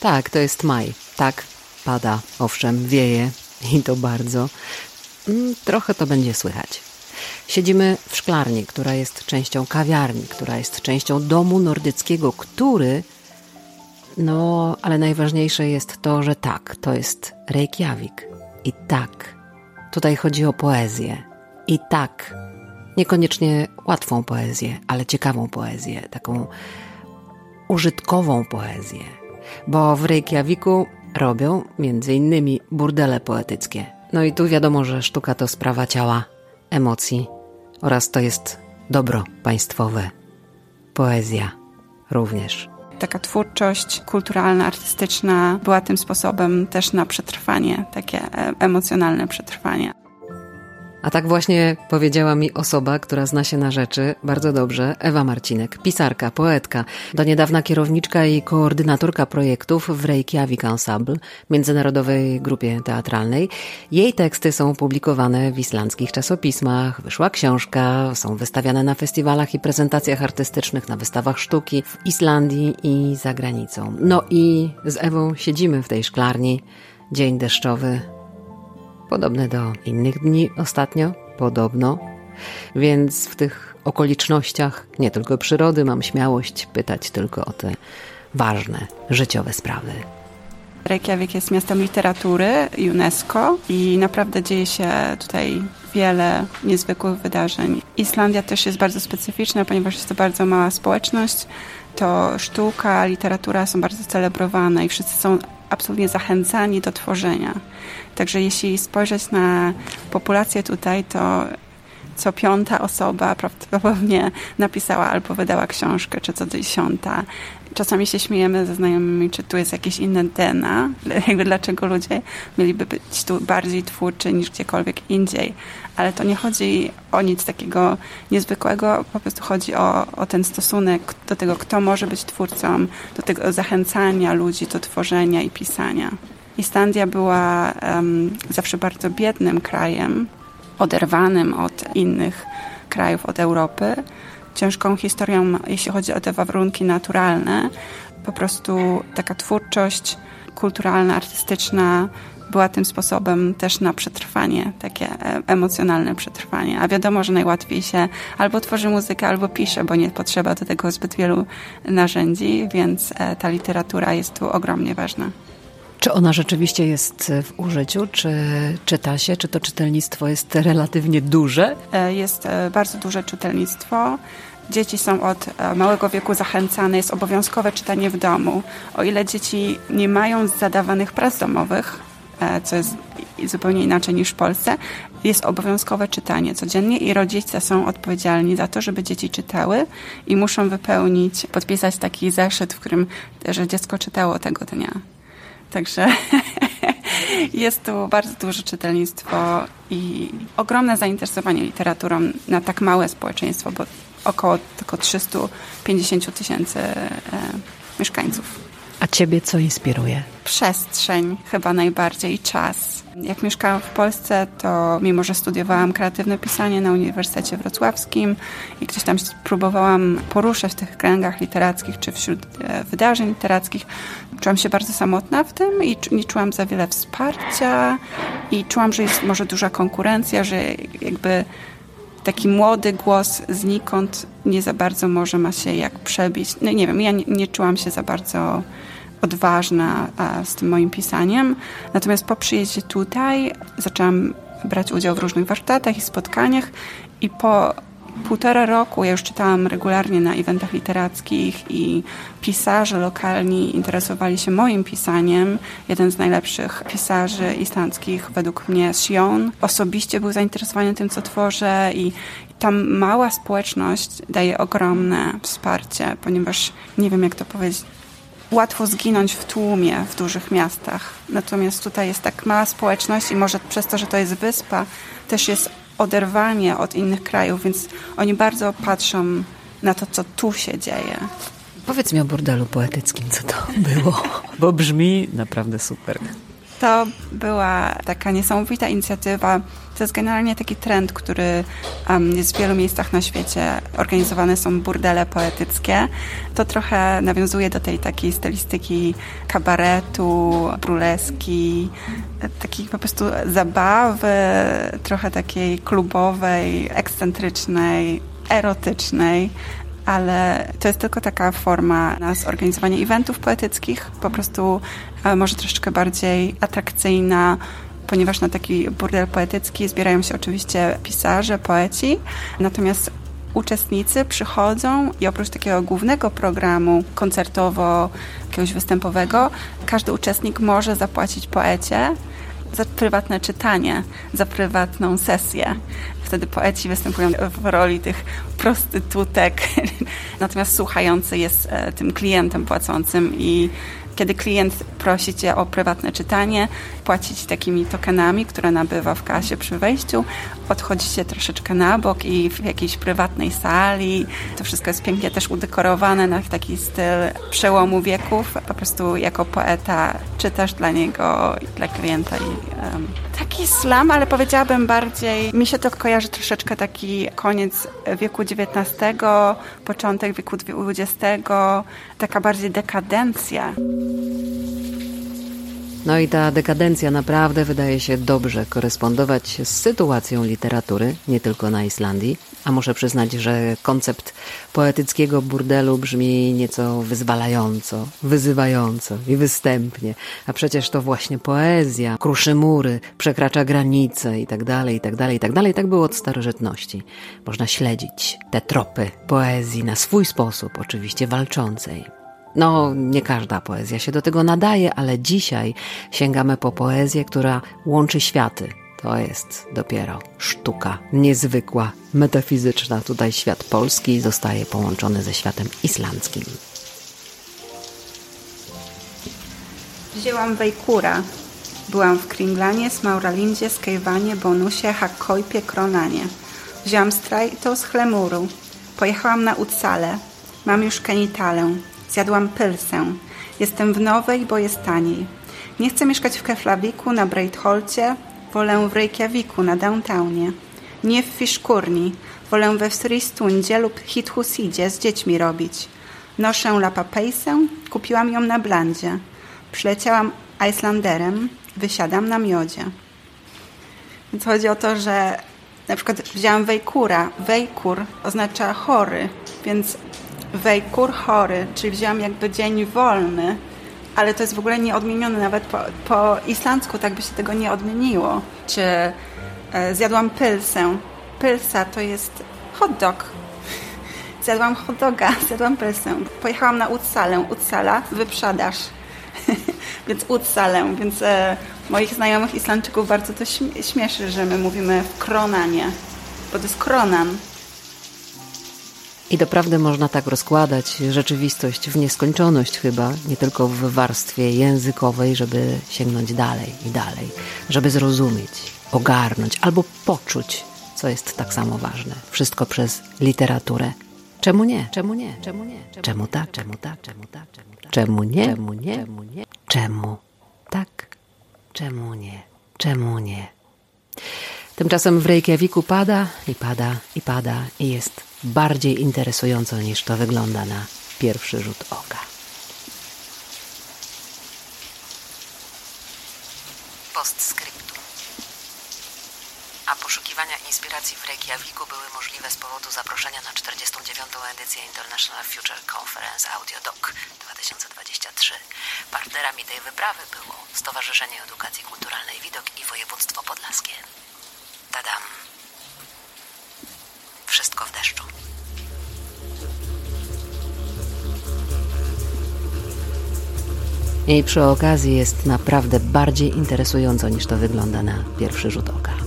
Tak, to jest maj. Tak, pada, owszem, wieje i to bardzo. Mm, trochę to będzie słychać. Siedzimy w szklarni, która jest częścią kawiarni, która jest częścią domu nordyckiego, który. No, ale najważniejsze jest to, że tak, to jest Reykjavik. I tak, tutaj chodzi o poezję. I tak, niekoniecznie łatwą poezję, ale ciekawą poezję, taką użytkową poezję. Bo w Reykjaviku robią innymi burdele poetyckie. No i tu wiadomo, że sztuka to sprawa ciała, emocji oraz to jest dobro państwowe. Poezja również. Taka twórczość kulturalna, artystyczna była tym sposobem też na przetrwanie, takie e, emocjonalne przetrwanie. A tak właśnie powiedziała mi osoba, która zna się na rzeczy bardzo dobrze, Ewa Marcinek, pisarka, poetka, do niedawna kierowniczka i koordynatorka projektów w Reykjavik Ensemble, międzynarodowej grupie teatralnej. Jej teksty są publikowane w islandzkich czasopismach, wyszła książka, są wystawiane na festiwalach i prezentacjach artystycznych, na wystawach sztuki w Islandii i za granicą. No i z Ewą siedzimy w tej szklarni. Dzień deszczowy, podobne do innych dni ostatnio, podobno. Więc w tych okolicznościach nie tylko przyrody mam śmiałość pytać tylko o te ważne, życiowe sprawy. Reykjavik jest miastem literatury UNESCO i naprawdę dzieje się tutaj wiele niezwykłych wydarzeń. Islandia też jest bardzo specyficzna, ponieważ jest to bardzo mała społeczność. To sztuka, literatura są bardzo celebrowane i wszyscy są absolutnie zachęcani do tworzenia. Także jeśli spojrzeć na populację tutaj, to co piąta osoba prawdopodobnie napisała albo wydała książkę, czy co dziesiąta. Czasami się śmiejemy ze znajomymi, czy tu jest jakieś inne DNA, jakby dlaczego ludzie mieliby być tu bardziej twórczy niż gdziekolwiek indziej. Ale to nie chodzi o nic takiego niezwykłego, po prostu chodzi o, o ten stosunek do tego, kto może być twórcą, do tego zachęcania ludzi do tworzenia i pisania. Islandia była um, zawsze bardzo biednym krajem, oderwanym od innych krajów, od Europy. Ciężką historią, jeśli chodzi o te warunki naturalne. Po prostu taka twórczość kulturalna, artystyczna była tym sposobem też na przetrwanie, takie e, emocjonalne przetrwanie. A wiadomo, że najłatwiej się albo tworzy muzykę, albo pisze, bo nie potrzeba do tego zbyt wielu narzędzi, więc e, ta literatura jest tu ogromnie ważna. Czy ona rzeczywiście jest w użyciu? Czy czyta się? Czy to czytelnictwo jest relatywnie duże? E, jest e, bardzo duże czytelnictwo. Dzieci są od e, małego wieku zachęcane, jest obowiązkowe czytanie w domu. O ile dzieci nie mają zadawanych prac domowych, co jest zupełnie inaczej niż w Polsce, jest obowiązkowe czytanie codziennie i rodzice są odpowiedzialni za to, żeby dzieci czytały i muszą wypełnić, podpisać taki zeszyt, w którym że dziecko czytało tego dnia. Także jest tu bardzo duże czytelnictwo i ogromne zainteresowanie literaturą na tak małe społeczeństwo, bo około tylko 350 tysięcy e, mieszkańców. A ciebie co inspiruje? Przestrzeń chyba najbardziej, czas. Jak mieszkałam w Polsce, to mimo, że studiowałam kreatywne pisanie na Uniwersytecie Wrocławskim i gdzieś tam próbowałam poruszać w tych kręgach literackich czy wśród e, wydarzeń literackich, czułam się bardzo samotna w tym i nie czułam za wiele wsparcia i czułam, że jest może duża konkurencja, że jakby taki młody głos znikąd nie za bardzo może ma się jak przebić. No nie wiem, ja nie, nie czułam się za bardzo odważna z tym moim pisaniem. Natomiast po przyjeździe tutaj zaczęłam brać udział w różnych warsztatach i spotkaniach i po półtora roku ja już czytałam regularnie na eventach literackich i pisarze lokalni interesowali się moim pisaniem. Jeden z najlepszych pisarzy islandzkich według mnie, Sion, osobiście był zainteresowany tym, co tworzę i ta mała społeczność daje ogromne wsparcie, ponieważ nie wiem, jak to powiedzieć, łatwo zginąć w tłumie w dużych miastach. Natomiast tutaj jest tak mała społeczność i może przez to, że to jest wyspa, też jest oderwanie od innych krajów, więc oni bardzo patrzą na to, co tu się dzieje. Powiedz mi o bordelu poetyckim, co to było, bo brzmi naprawdę super. To była taka niesamowita inicjatywa. To jest generalnie taki trend, który um, jest w wielu miejscach na świecie. Organizowane są burdele poetyckie. To trochę nawiązuje do tej takiej stylistyki kabaretu, bruleski, takiej po prostu zabawy, trochę takiej klubowej, ekscentrycznej, erotycznej ale to jest tylko taka forma na zorganizowanie eventów poetyckich, po prostu e, może troszeczkę bardziej atrakcyjna, ponieważ na taki burdel poetycki zbierają się oczywiście pisarze, poeci, natomiast uczestnicy przychodzą i oprócz takiego głównego programu koncertowo, jakiegoś występowego, każdy uczestnik może zapłacić poecie za prywatne czytanie, za prywatną sesję. Wtedy poeci występują w roli tych prostytutek, natomiast słuchający jest e, tym klientem płacącym i kiedy klient prosi cię o prywatne czytanie, płacić takimi tokenami, które nabywa w kasie przy wejściu, odchodzicie troszeczkę na bok i w jakiejś prywatnej sali. To wszystko jest pięknie też udekorowane na taki styl przełomu wieków. Po prostu jako poeta czytasz dla niego i dla klienta. I, um, taki slam, ale powiedziałabym bardziej, mi się to kojarzy troszeczkę taki koniec wieku XIX, początek wieku XX, taka bardziej dekadencja. No i ta dekadencja naprawdę wydaje się dobrze korespondować z sytuacją literatury, nie tylko na Islandii. A muszę przyznać, że koncept poetyckiego burdelu brzmi nieco wyzwalająco, wyzywająco i występnie. A przecież to właśnie poezja kruszy mury, przekracza granice i tak dalej, i tak dalej, i tak dalej. Tak było od starożytności. Można śledzić te tropy poezji na swój sposób, oczywiście walczącej. No, nie każda poezja się do tego nadaje, ale dzisiaj sięgamy po poezję, która łączy światy. To jest dopiero sztuka niezwykła, metafizyczna. Tutaj świat polski zostaje połączony ze światem islandzkim. Wzięłam Wejkura. Byłam w Kringlanie, Smauralindzie, Skejwanie, Bonusie, Hakkojpie, Kronanie. Wzięłam Strajto z Chlemuru. Pojechałam na Ucale. Mam już Kenitalę. Zjadłam pylsę. Jestem w Nowej, bo jest taniej. Nie chcę mieszkać w Keflawiku, na Breitholcie. Wolę w Reykjaviku, na downtownie. Nie w Fiszkurni. Wolę we Sristundzie lub Hithusidzie z dziećmi robić. Noszę lapapejsę. Kupiłam ją na blandzie. Przyleciałam Icelanderem. Wysiadam na miodzie. Więc chodzi o to, że na przykład wzięłam wejkura. Wejkur oznacza chory, więc Wejkur chory, czyli wzięłam jakby dzień wolny, ale to jest w ogóle nieodmienione nawet po, po islandzku, tak by się tego nie odmieniło. Czy e, zjadłam pylsę. Pylsa to jest hot dog. Zjadłam hot doga, zjadłam pylsę. Pojechałam na Utsalę. Utsala, wyprzedaż. więc Utsalę, więc e, moich znajomych Islandczyków bardzo to śmieszy, że my mówimy w kronanie, bo to jest kronan. I doprawdy można tak rozkładać rzeczywistość w nieskończoność chyba, nie tylko w warstwie językowej, żeby sięgnąć dalej i dalej, żeby zrozumieć, ogarnąć albo poczuć, co jest tak samo ważne. Wszystko przez literaturę. Czemu nie? Czemu nie? Czemu nie? Czemu tak? Czemu tak? Czemu tak? Czemu nie? Czemu nie? Czemu nie? Czemu tak? Czemu nie? Czemu nie? Tymczasem w Reykjaviku pada i pada i pada i jest bardziej interesująco niż to wygląda na pierwszy rzut oka. Postscriptum. A poszukiwania inspiracji w Reykjaviku były możliwe z powodu zaproszenia na 49. edycję International Future Conference Audio Doc 2023. Partnerami tej wyprawy było Stowarzyszenie Edukacji Kulturalnej Widok i Województwo Podlaskie. Tadam! I przy okazji jest naprawdę bardziej interesująco niż to wygląda na pierwszy rzut oka.